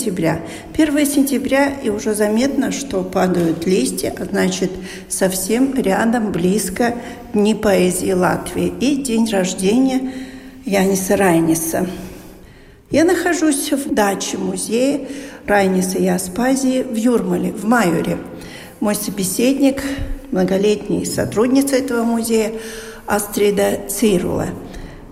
Сентября. 1 сентября, и уже заметно, что падают листья, а значит, совсем рядом, близко Дни поэзии Латвии и день рождения Яниса Райниса. Я нахожусь в даче музея Райниса и Аспазии в Юрмале, в Майоре. Мой собеседник, многолетний сотрудница этого музея Астрида Цирула.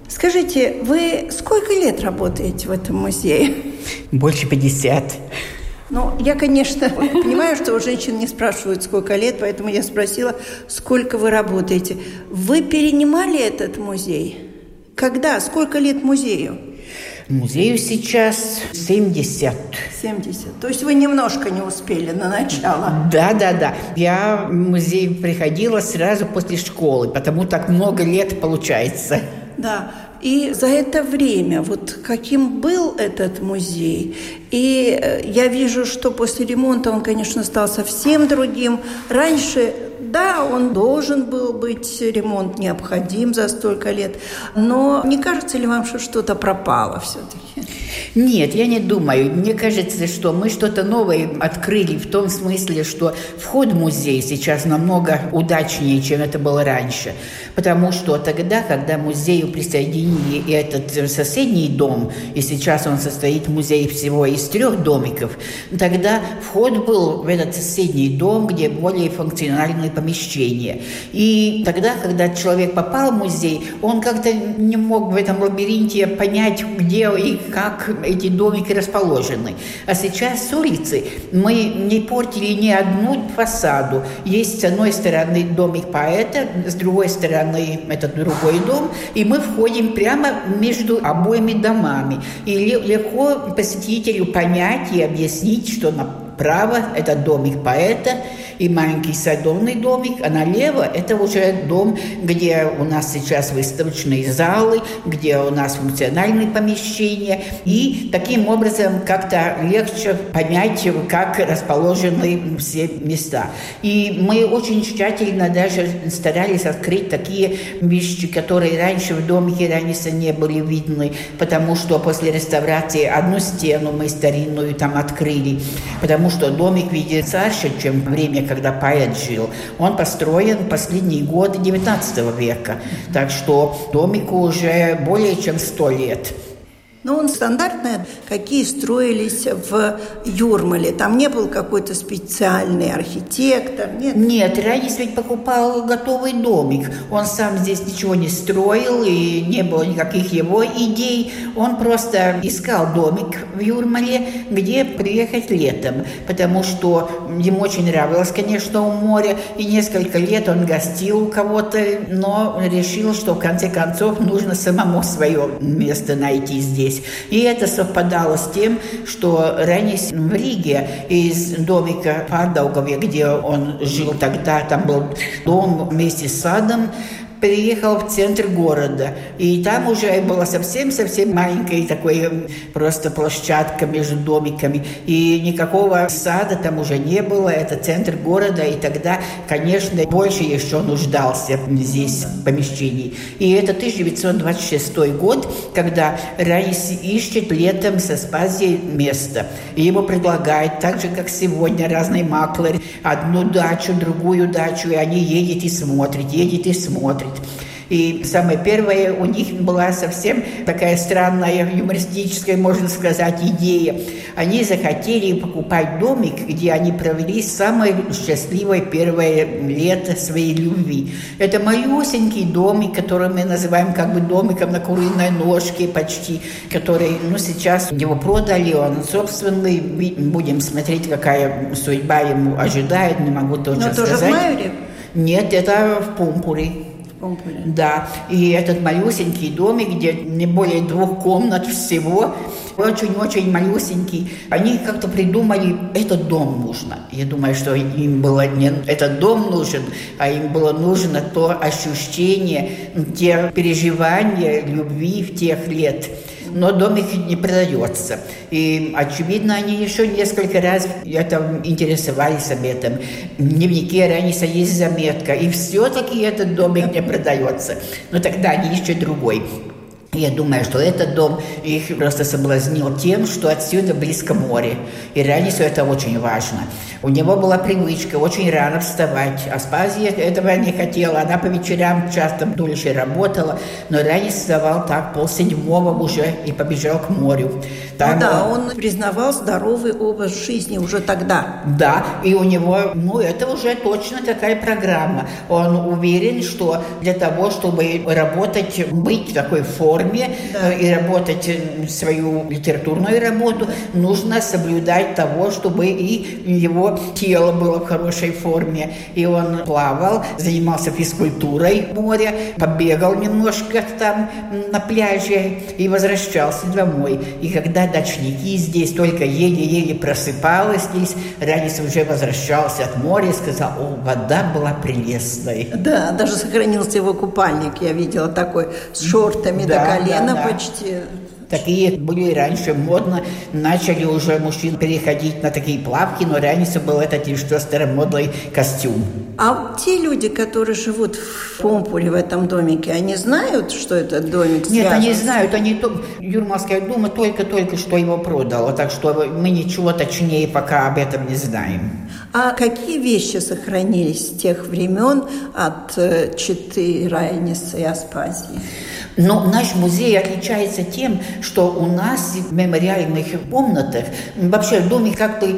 Скажите, вы сколько лет работаете в этом музее? Больше 50. Ну, я, конечно, понимаю, что у женщин не спрашивают, сколько лет, поэтому я спросила, сколько вы работаете. Вы перенимали этот музей? Когда? Сколько лет музею? Музею сейчас 70. 70. То есть вы немножко не успели на начало. Да, да, да. Я в музей приходила сразу после школы, потому так много лет получается. Да. И за это время, вот каким был этот музей, и э, я вижу, что после ремонта он, конечно, стал совсем другим. Раньше да, он должен был быть, ремонт необходим за столько лет, но не кажется ли вам, что что-то пропало все-таки? Нет, я не думаю. Мне кажется, что мы что-то новое открыли в том смысле, что вход в музей сейчас намного удачнее, чем это было раньше. Потому что тогда, когда музею присоединили этот соседний дом, и сейчас он состоит музей всего из трех домиков, тогда вход был в этот соседний дом, где более функциональные помещения. И тогда, когда человек попал в музей, он как-то не мог в этом лабиринте понять, где и как эти домики расположены. А сейчас с улицы мы не портили ни одну фасаду. Есть с одной стороны домик поэта, с другой стороны этот другой дом, и мы входим прямо между обоими домами. И легко посетителю понять и объяснить, что направо это домик поэта, и маленький садовный домик, а налево это уже дом, где у нас сейчас выставочные залы, где у нас функциональные помещения. И таким образом как-то легче понять, как расположены все места. И мы очень тщательно даже старались открыть такие вещи, которые раньше в домике Раниса не были видны, потому что после реставрации одну стену мы старинную там открыли, потому что домик видит старше, чем время, когда поэт жил. Он построен в последние годы XIX века, так что домику уже более чем сто лет. Но он стандартный, какие строились в Юрмале. Там не был какой-то специальный архитектор, нет? Нет, Ранис ведь покупал готовый домик. Он сам здесь ничего не строил, и не было никаких его идей. Он просто искал домик в Юрмале, где приехать летом, потому что ему очень нравилось, конечно, у моря, и несколько лет он гостил у кого-то, но решил, что в конце концов нужно самому свое место найти здесь здесь. И это совпадало с тем, что Ренис в Риге из домика в Ардаугове, где он жил тогда, там был дом вместе с садом, переехал в центр города. И там уже была совсем-совсем маленькая такой просто площадка между домиками. И никакого сада там уже не было. Это центр города. И тогда, конечно, больше еще нуждался здесь в помещении. И это 1926 год, когда Раис ищет летом со Спазией место. И ему предлагают, так же, как сегодня, разные маклеры, одну дачу, другую дачу, и они едет и смотрят, едет и смотрят. И самое первое у них была совсем такая странная, юмористическая, можно сказать, идея. Они захотели покупать домик, где они провели самое счастливое первое лето своей любви. Это малюсенький домик, который мы называем как бы домиком на куриной ножке почти, который, ну, сейчас его продали, он собственный. Будем смотреть, какая судьба ему ожидает, не могу точно Но сказать. тоже в Майоре? Нет, это в Пумпуре. Помпуре. Да, и этот малюсенький домик, где не более двух комнат всего, очень-очень малюсенький. Они как-то придумали, этот дом нужно. Я думаю, что им было не этот дом нужен, а им было нужно то ощущение, те переживания любви в тех лет но домик не продается. И, очевидно, они еще несколько раз это интересовались об этом. В дневнике Раниса есть заметка, и все-таки этот домик не продается. Но тогда они ищут другой. Я думаю, что этот дом их просто соблазнил тем, что отсюда близко море. И Ранису это очень важно. У него была привычка очень рано вставать. Аспазия этого не хотела. Она по вечерам часто дольше работала. Но Ранис вставал так полседьмого уже и побежал к морю. Там, ну да, он признавал здоровый образ жизни уже тогда. Да, и у него, ну, это уже точно такая программа. Он уверен, что для того, чтобы работать, быть в такой форме да. Э, и работать свою литературную работу, нужно соблюдать того, чтобы и его тело было в хорошей форме. И он плавал, занимался физкультурой в море, побегал немножко там на пляже и возвращался домой. И когда дочники здесь только еле-еле просыпалась здесь, Ранис уже возвращался от моря и сказал, о, вода была прелестной. Да, даже сохранился его купальник, я видела такой, с шортами да, до колена да, да. почти. Такие были раньше модно. Начали уже мужчин переходить на такие плавки, но раньше был этот что старомодный костюм. А те люди, которые живут в Помпуле, в этом домике, они знают, что этот домик связан? Нет, они знают. Они то... Юрмальская дума только-только что его продала, так что мы ничего точнее пока об этом не знаем. А какие вещи сохранились с тех времен от э, Читы, Райниса и Аспазии? Но наш музей отличается тем, что у нас в мемориальных комнатах, вообще домик как-то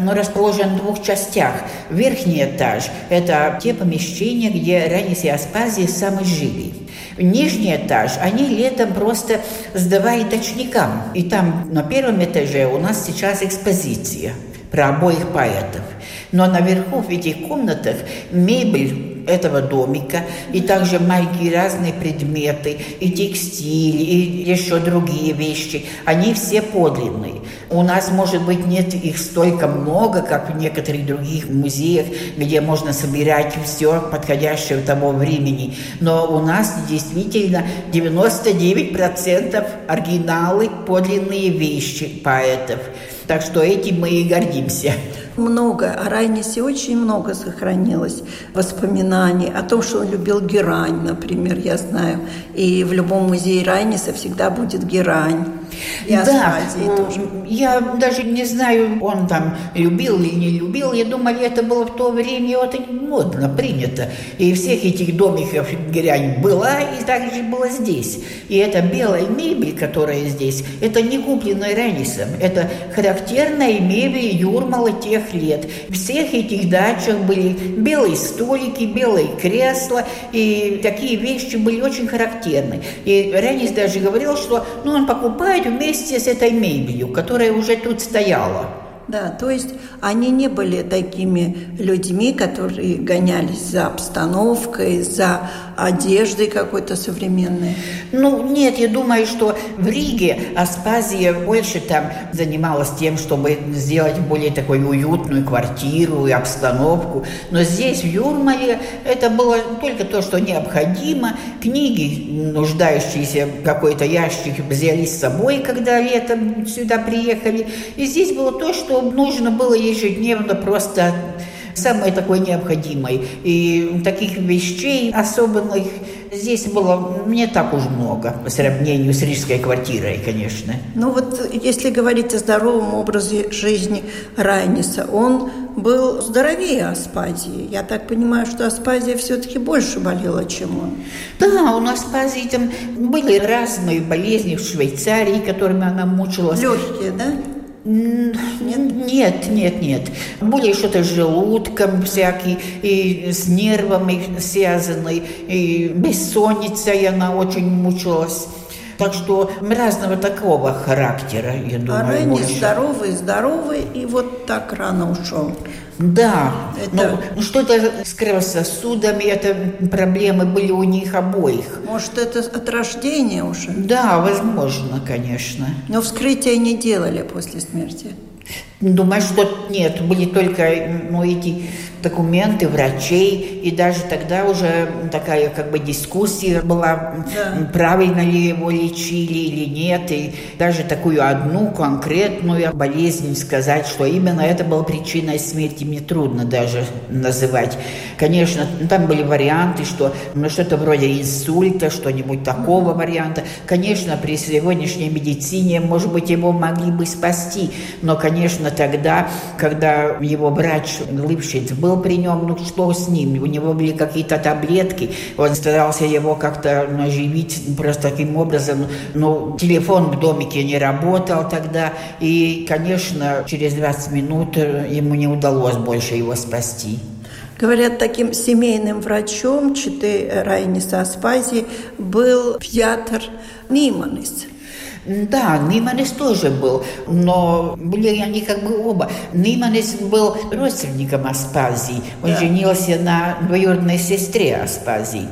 ну, расположен в двух частях. Верхний этаж – это те помещения, где Ранис и Аспазия сами жили. Нижний этаж они летом просто сдавали дочникам. И там на первом этаже у нас сейчас экспозиция про обоих поэтов. Но наверху в этих комнатах мебель этого домика, и также маленькие разные предметы, и текстиль, и еще другие вещи. Они все подлинные. У нас, может быть, нет их столько много, как в некоторых других музеях, где можно собирать все подходящее того времени. Но у нас действительно 99% оригиналы, подлинные вещи поэтов. Так что этим мы и гордимся. Много. О Райнисе очень много сохранилось воспоминаний о том, что он любил герань, например, я знаю. И в любом музее Райниса всегда будет герань. И да, тоже. я даже не знаю, он там любил или не любил. Я думаю, это было в то время очень модно, принято. И всех этих домиков грянь была, и также было здесь. И эта белая мебель, которая здесь, это не купленная Реннисом. Это характерная мебель Юрмала тех лет. В всех этих дачах были белые столики, белые кресла, и такие вещи были очень характерны. И Реннис даже говорил, что ну, он покупает вместе с этой мебелью, которая уже тут стояла. Да, то есть они не были такими людьми, которые гонялись за обстановкой, за одеждой какой-то современной. Ну, нет, я думаю, что в Риге Аспазия больше там занималась тем, чтобы сделать более такую уютную квартиру и обстановку. Но здесь, в Юрмале, это было только то, что необходимо. Книги, нуждающиеся в какой-то ящик, взяли с собой, когда летом сюда приехали. И здесь было то, что нужно было ежедневно просто самое такое необходимое. И таких вещей особенных здесь было не так уж много по сравнению с рижской квартирой, конечно. Ну вот если говорить о здоровом образе жизни Райниса, он был здоровее Аспазии. Я так понимаю, что Аспазия все-таки больше болела, чем он. Да, у нас Аспазии там были разные болезни в Швейцарии, которыми она мучилась. Легкие, да? Нет, нет, нет. Более что-то с желудком всякий, и с нервами связанный, и бессонницей она очень мучилась. Так что разного такого характера, я думаю. А Ренни здоровый, здоровый, и вот так рано ушел. Да, это... ну что-то с кровососудами, это проблемы были у них обоих. Может, это от рождения уже? Да, возможно, конечно. Но вскрытия не делали после смерти? Думаю, что нет, были только ну, эти документы врачей, и даже тогда уже такая как бы дискуссия была, да. правильно ли его лечили или нет, и даже такую одну конкретную болезнь сказать, что именно это была причиной смерти, мне трудно даже называть. Конечно, там были варианты, что ну, что-то вроде инсульта, что-нибудь такого варианта. Конечно, при сегодняшней медицине, может быть, его могли бы спасти, но, конечно, тогда, когда его врач Липшиц был при нем, ну что с ним? У него были какие-то таблетки, он старался его как-то оживить просто таким образом. Но телефон в домике не работал тогда, и, конечно, через 20 минут ему не удалось больше его спасти. Говорят, таким семейным врачом Читы Райниса Аспази был пьятр Ниманис – да, Ниманес тоже был, но были они как бы оба. Ниманес был родственником Аспазии. Он да. женился на двоюродной сестре Аспазии.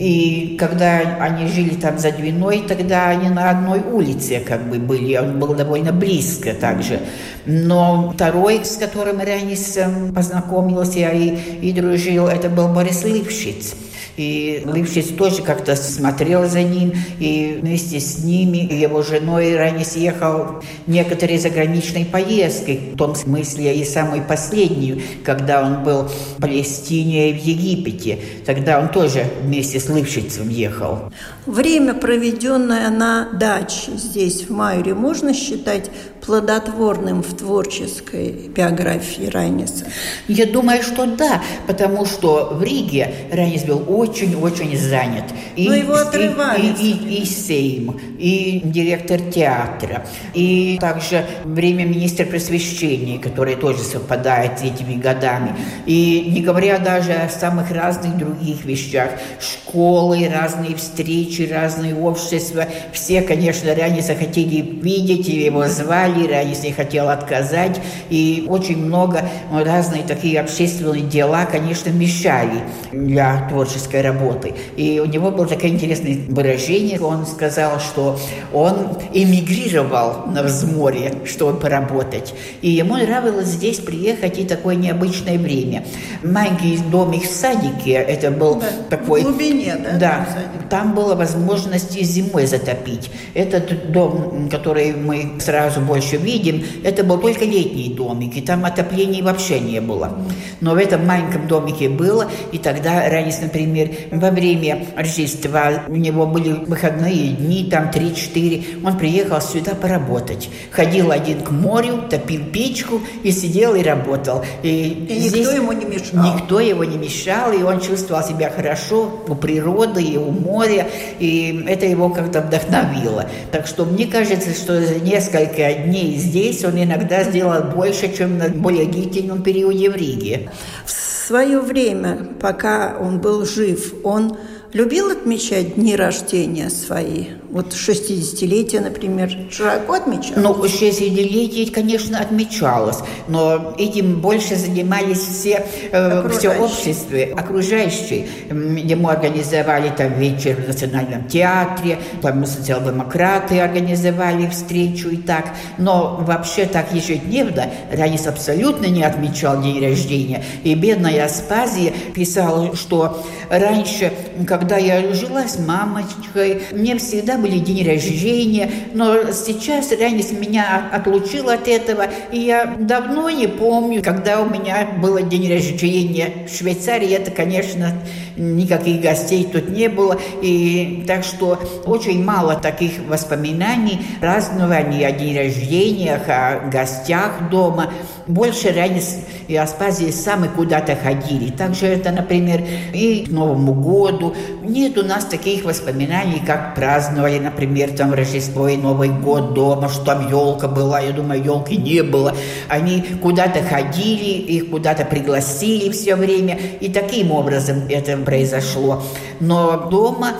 И когда они жили там за Двиной, тогда они на одной улице как бы были, он был довольно близко также. Но второй, с которым Рянис познакомился и, и дружил, это был Борис Лившиц. И Лившиц тоже как-то смотрел за ним, и вместе с ними его женой ранее съехал некоторые заграничные поездки, в том смысле и самую последнюю, когда он был в Палестине и в Египете. Тогда он тоже вместе с Лившицем ехал. Время, проведенное на даче здесь, в Майоре, можно считать плодотворным в творческой биографии Райниса? Я думаю, что да, потому что в Риге Райнис был очень-очень занят. И, Но его отрывали. И, и, и, и Сейм, и директор театра, и также время министра просвещения, который тоже совпадает с этими годами. И не говоря даже о самых разных других вещах, школы, разные встречи, разные общества, все, конечно, Райниса хотели видеть, его звали, Валера, если хотел отказать. И очень много разные такие общественные дела, конечно, мешали для творческой работы. И у него было такое интересное выражение. Он сказал, что он эмигрировал на взморье, чтобы поработать. И ему нравилось здесь приехать и такое необычное время. Маленький домик в садике, это был да, такой... В глубине, да? Да. Там была возможность и зимой затопить. Этот дом, который мы сразу больше еще видим, это был только летний домик, и там отопления вообще не было. Но в этом маленьком домике было, и тогда Ранис, например, во время Рождества, у него были выходные дни, там 3-4, он приехал сюда поработать. Ходил один к морю, топил печку и сидел и работал. И, и никто ему не мешал. Никто его не мешал, и он чувствовал себя хорошо у природы и у моря, и это его как-то вдохновило. Так что мне кажется, что за несколько дней дней здесь он иногда сделал больше, чем на более длительном периоде в Риге. В свое время, пока он был жив, он любил отмечать дни рождения свои? Вот 60-летие, например, широко отмечалось? Ну, 60-летие, конечно, отмечалось, но этим больше занимались все, э, все общество, окружающие. Ему организовали там вечер в Национальном театре, там социал-демократы организовали встречу и так. Но вообще так ежедневно Ранис абсолютно не отмечал день рождения. И бедная Аспазия писала, что раньше, когда я жила с мамочкой, мне всегда были день рождения, но сейчас Ранис меня отлучил от этого, и я давно не помню, когда у меня было день рождения. В Швейцарии это, конечно, никаких гостей тут не было, и так что очень мало таких воспоминаний, празднований о день рождениях, о гостях дома. Больше Ранис и Аспазия сами куда-то ходили. Также это, например, и к Новому году. Нет у нас таких воспоминаний, как праздновали, например, там Рождество и Новый год дома, что там елка была. Я думаю, елки не было. Они куда-то ходили, их куда-то пригласили все время. И таким образом это произошло. Но дома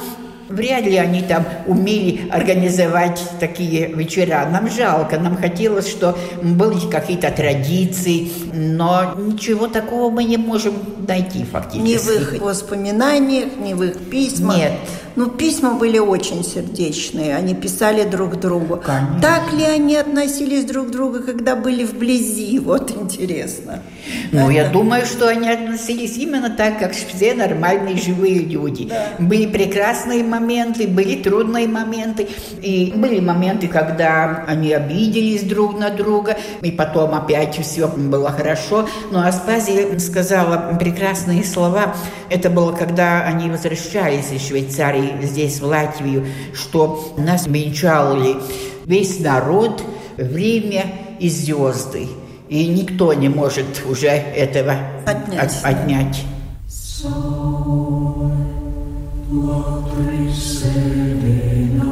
Вряд ли они там умели организовать такие вечера. Нам жалко, нам хотелось, что были какие-то традиции, но ничего такого мы не можем найти фактически. Ни в их воспоминаниях, ни в их письмах. Нет. Ну, письма были очень сердечные, они писали друг другу. Конечно. Так ли они относились друг к другу, когда были вблизи? Вот интересно. Ну, Это... я думаю, что они относились именно так, как все нормальные живые люди. Да. Были прекрасные моменты, были трудные моменты, и были моменты, когда они обиделись друг на друга, и потом опять все было хорошо. Но Аспазия сказала прекрасные слова. Это было, когда они возвращались из Швейцарии здесь, в Латвию, что нас венчали весь народ, время и звезды. И никто не может уже этого отнять. От, отнять. What we say,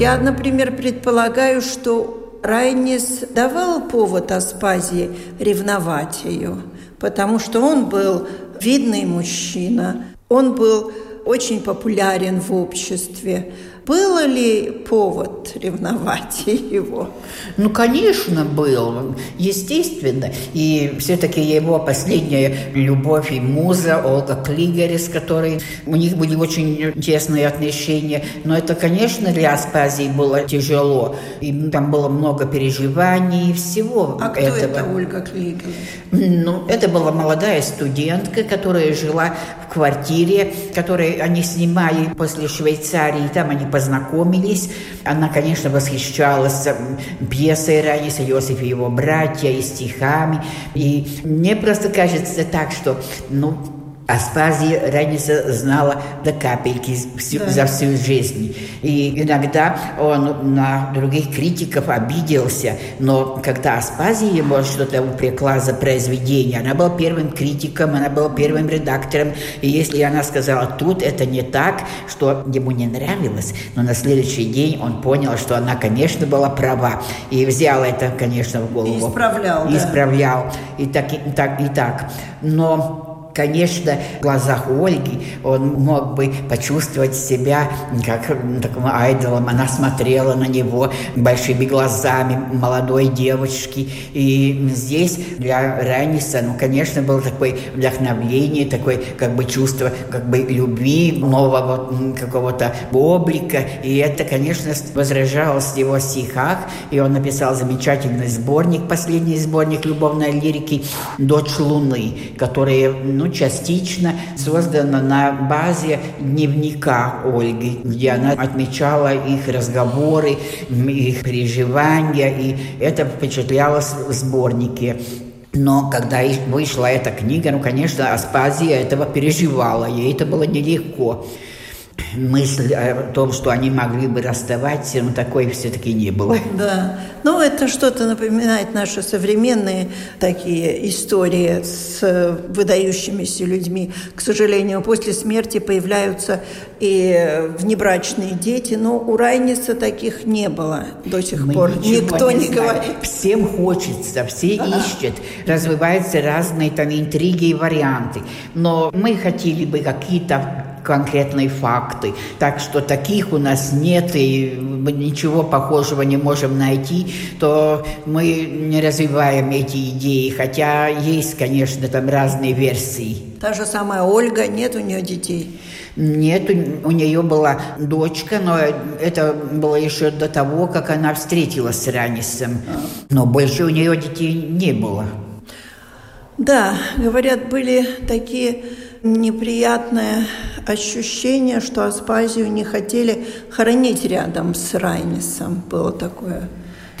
Я, например, предполагаю, что Райнис давал повод Аспазии ревновать ее, потому что он был видный мужчина, он был очень популярен в обществе. Было ли повод ревновать его? Ну, конечно, был. Естественно. И все-таки его последняя любовь и муза Олга Клигерис, с которой у них были очень тесные отношения. Но это, конечно, для Аспазии было тяжело. И там было много переживаний и всего а этого. кто это Ольга Клигерис? Ну, это была молодая студентка, которая жила в квартире, которую они снимали после Швейцарии. Там они познакомились. Она, конечно, восхищалась пьесой Раиса Иосифа и его братья, и стихами. И мне просто кажется так, что, ну, Аспазия Раниса знала до капельки всю, да. за всю жизнь. И иногда он на других критиков обиделся, но когда Аспазия ему что-то упрекла за произведение, она была первым критиком, она была первым редактором, и если она сказала, тут это не так, что ему не нравилось, но на следующий день он понял, что она, конечно, была права, и взял это, конечно, в голову. И исправлял, И исправлял, и так, и так, и так. Но Конечно, в глазах Ольги он мог бы почувствовать себя как таким айдолом. Она смотрела на него большими глазами молодой девочки. И здесь для Раниса, ну, конечно, было такое вдохновление, такое как бы чувство как бы любви, нового какого-то облика. И это, конечно, возражалось в его стихах. И он написал замечательный сборник, последний сборник любовной лирики «Дочь Луны», который ну, частично создана на базе дневника Ольги, где она отмечала их разговоры, их переживания, и это впечатлялось в сборнике. Но когда вышла эта книга, ну, конечно, Аспазия этого переживала, ей это было нелегко мысль о том, что они могли бы расставаться, но такой все-таки не было. Да. Ну, это что-то напоминает наши современные такие истории с выдающимися людьми. К сожалению, после смерти появляются и внебрачные дети, но у Райниса таких не было до сих Мы пор. Никто не, не говорит. Всем хочется, все да. ищут, развиваются разные там интриги и варианты. Но мы хотели бы какие-то конкретные факты. Так что таких у нас нет, и мы ничего похожего не можем найти, то мы не развиваем эти идеи, хотя есть, конечно, там разные версии. Та же самая Ольга, нет у нее детей? Нет, у нее была дочка, но это было еще до того, как она встретилась с Ранисом. Но больше у нее детей не было. Да, говорят, были такие неприятные ощущение, что Аспазию не хотели хоронить рядом с Райнисом. Было такое.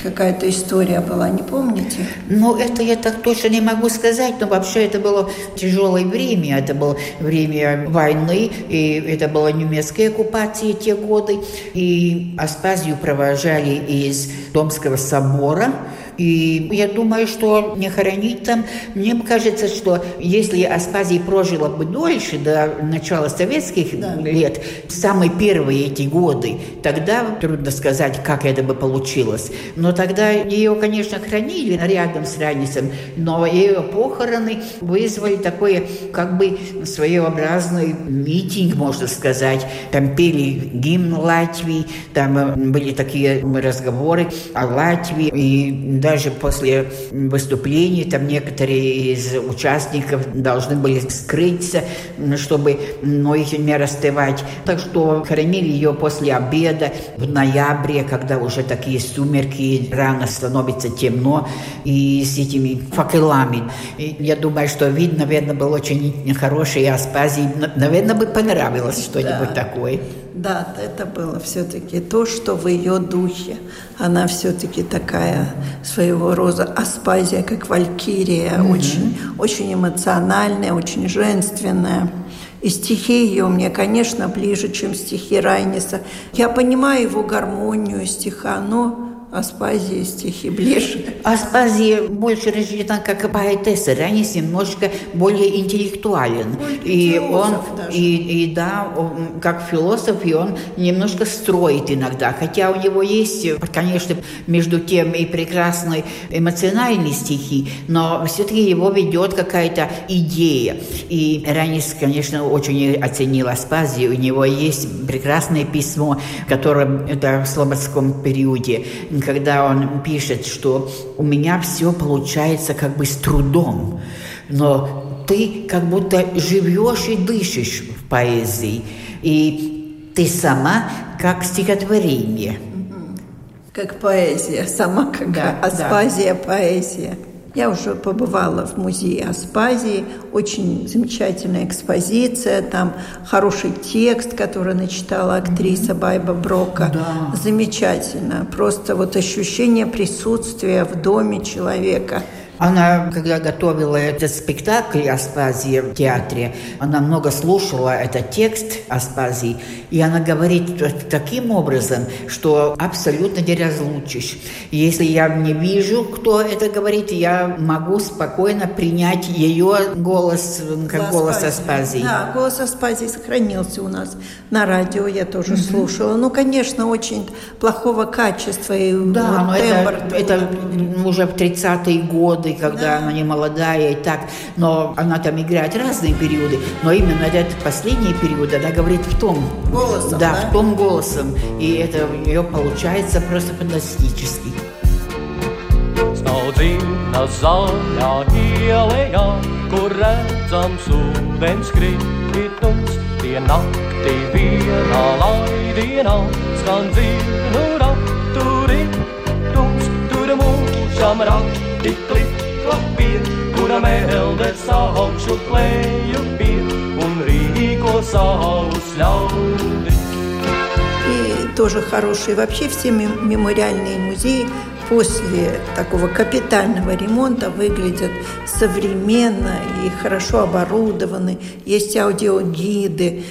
Какая-то история была, не помните? Ну, это я так точно не могу сказать, но вообще это было тяжелое время. Это было время войны, и это была немецкая оккупация те годы. И Аспазию провожали из Домского собора, и я думаю, что не хоронить там, мне кажется, что если Аспазия прожила бы дольше, до начала советских да. лет, самые первые эти годы, тогда трудно сказать, как это бы получилось. Но тогда ее, конечно, хранили рядом с Ранисом, но ее похороны вызвали такой, как бы, своеобразный митинг, можно сказать. Там пели гимн Латвии, там были такие разговоры о Латвии, и да, даже после выступлений там некоторые из участников должны были скрыться, чтобы ну, их не расставать. Так что хоронили ее после обеда в ноябре, когда уже такие сумерки, рано становится темно, и с этими факелами. И я думаю, что вид, наверное, был очень хороший, Аспазии, наверное, бы понравилось что-нибудь да. такое. Да, это было все-таки то, что в ее духе. Она все-таки такая своего рода аспазия, как валькирия, mm-hmm. очень, очень эмоциональная, очень женственная. И стихи ее мне, конечно, ближе, чем стихи Райниса. Я понимаю его гармонию стиха, но Аспазии стихи ближе. Аспазия больше рассчитан как поэтесса, Ранис немножко более интеллектуален. Более и он, и, и да, он, как философ, и он немножко строит иногда. Хотя у него есть, конечно, между тем и прекрасные эмоциональные стихи, но все-таки его ведет какая-то идея. И Ранис, конечно, очень оценил Аспазию. У него есть прекрасное письмо, которое это в слободском периоде, когда он пишет, что у меня все получается как бы с трудом, но ты как будто живешь и дышишь в поэзии, и ты сама как стихотворение. Как поэзия, сама как да, аспазия да. поэзия. Я уже побывала в музее Аспазии, очень замечательная экспозиция, там хороший текст, который начитала актриса Байба Брока. Да. Замечательно, просто вот ощущение присутствия в доме человека. Она, когда готовила этот спектакль Аспазии в театре, она много слушала этот текст Аспазии, и она говорит таким образом, что абсолютно не разлучишь. Если я не вижу, кто это говорит, я могу спокойно принять ее голос, как голос Аспазии. Да, голос Аспазии сохранился у нас на радио, я тоже mm-hmm. слушала. Ну, конечно, очень плохого качества. И да, вот но это, это уже в 30-е годы, когда да. она не молодая и так. Но она там играет разные периоды. Но именно этот последний период она говорит в том. Голосом, да? да? в том голосом. И это у нее получается просто фантастически. Staudzina zaļā ielējā, kur redzams ūdens kritums, tie naktī vienā laidienā skan dzinu raturi, tums, tur mūžam rati klapie, kura melde saukšu klēju un rīko savus ļaudis. И тоже хорошие. Вообще все мемориальные музеи после такого капитального ремонта выглядят современно и хорошо оборудованы. Есть аудиогиды,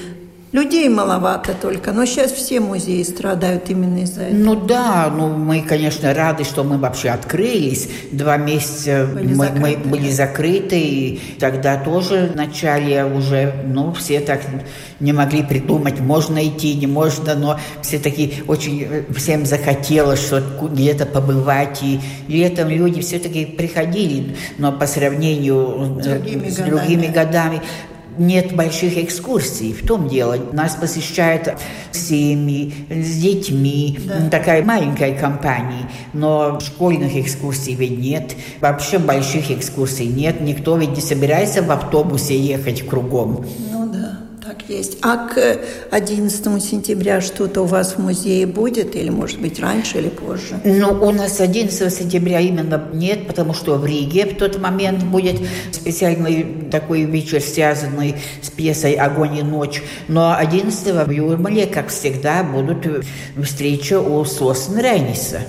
Людей маловато только, но сейчас все музеи страдают именно из-за этого. Ну да, ну мы, конечно, рады, что мы вообще открылись. Два месяца были мы, закрыты. мы были закрыты, и тогда тоже в начале уже, ну, все так не могли придумать, можно идти, не можно, но все таки очень всем захотелось что где-то побывать, и летом люди все-таки приходили, но по сравнению с другими, с другими годами нет больших экскурсий. В том дело. Нас посещают семьи с детьми, да. такая маленькая компания. Но школьных экскурсий ведь нет. Вообще больших экскурсий нет. Никто ведь не собирается в автобусе ехать кругом. Ну да есть. А к 11 сентября что-то у вас в музее будет? Или, может быть, раньше или позже? Ну, у нас 11 сентября именно нет, потому что в Риге в тот момент будет специальный такой вечер, связанный с пьесой «Огонь и ночь». Но 11 в Юрмале, как всегда, будут встречи у Слосен Рейниса.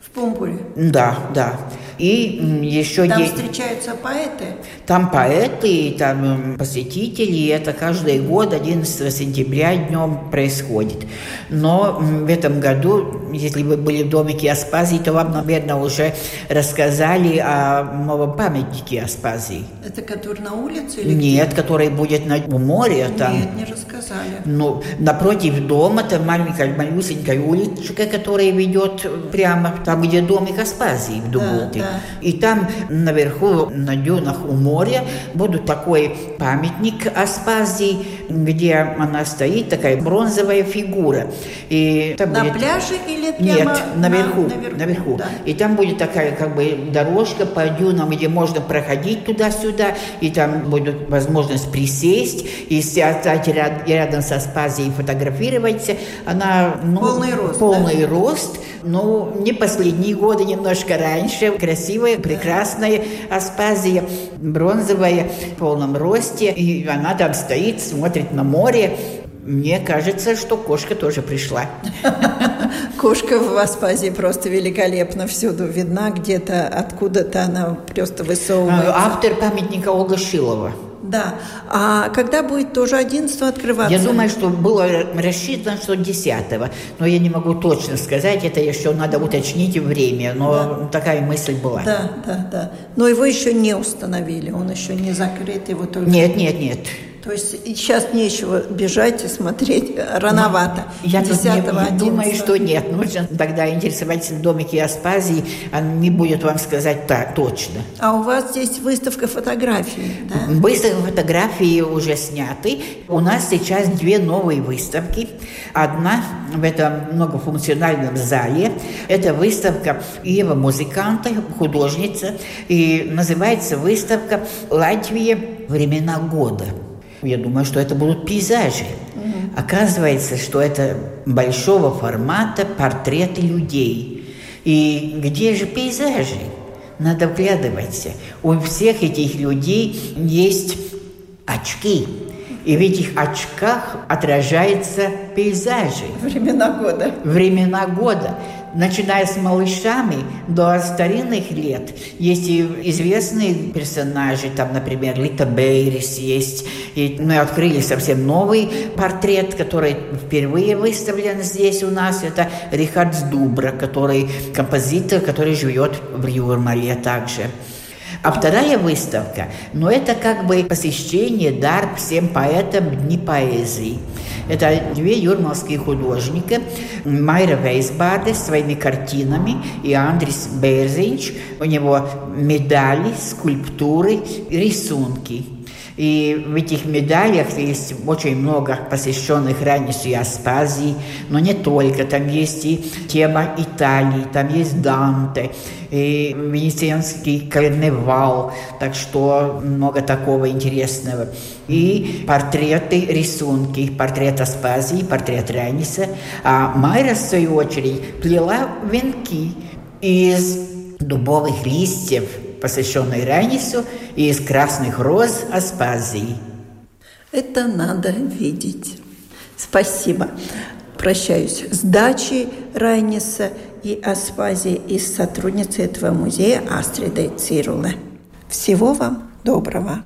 В Пумпуре? Да, да. И еще там есть... встречаются поэты? Там поэты, там посетители, и это каждый год 11 сентября днем происходит. Но в этом году, если вы были в домике Аспазии, то вам, наверное, уже рассказали о новом памятнике Аспазии. Это который на улице? Или Нет, где? который будет на, у моря. Там. Нет, не рассказали. Ну, напротив дома, там маленькая, малюсенькая уличка, которая ведет прямо там, где домик Аспазии в Дубулте. Да, да. И там наверху, на дюнах у моря, будет такой памятник Аспазии, где она стоит, такая бронзовая фигура. И там на будет... пляже или прямо Нет, наверху. На, наверху, наверху. Да. И там будет такая как бы дорожка по дюнам, где можно проходить туда-сюда, и там будет возможность присесть и стать ряд, рядом со Аспазией и фотографироваться. Она ну, полный рост. Полный да? рост. Ну, не последние годы, немножко раньше. Красивая, прекрасная Аспазия, бронзовая, в полном росте. И она там стоит, смотрит на море. Мне кажется, что кошка тоже пришла. Кошка в Аспазии просто великолепно всюду видна, где-то откуда-то она просто высовывается. Автор памятника Ольга Шилова. Да. А когда будет тоже 11 открываться? Я думаю, что было рассчитано, что 10 но я не могу точно сказать, это еще надо уточнить время, но да. такая мысль была. Да, да, да. Но его еще не установили, он еще не закрыт, его только... Нет, нет, нет. То есть сейчас нечего бежать и смотреть рановато. Я 10 не, думаю, что нет. Нужно тогда интересоваться в домике Аспазии, он не будет вам сказать так точно. А у вас здесь выставка фотографий, да? Выставка фотографий уже сняты. У нас сейчас две новые выставки. Одна в этом многофункциональном зале. Это выставка Ева музыканта, художница. И называется выставка «Латвия. Времена года». Я думаю, что это будут пейзажи. Угу. Оказывается, что это большого формата портреты людей. И где же пейзажи? Надо вглядываться. У всех этих людей есть очки. И в этих очках отражаются пейзажи. Времена года. Времена года. Начиная с малышами до старинных лет. Есть и известные персонажи, там, например, Лита Бейрис есть. И мы открыли совсем новый портрет, который впервые выставлен здесь у нас. Это Рихард Дубра, который композитор, который живет в Юрмале также. А вторая выставка, ну это как бы посещение, дар всем поэтам Дни поэзии. Это две юрмалские художника, Майра Вейсбарде своими картинами и Андрис Берзинч. У него медали, скульптуры, рисунки. И в этих медалях есть очень много посвященных и Аспазии, но не только. Там есть и тема Италии, там есть Данте, и Венецианский карнавал, так что много такого интересного. И портреты, рисунки, портрет Аспазии, портрет Раниса. А Майра, в свою очередь, плела венки из дубовых листьев, посвященный Ранису, и из красных роз Аспазии. Это надо видеть. Спасибо. Прощаюсь с дачей Райниса и Аспазии и с сотрудницей этого музея Астридой Цируле. Всего вам доброго!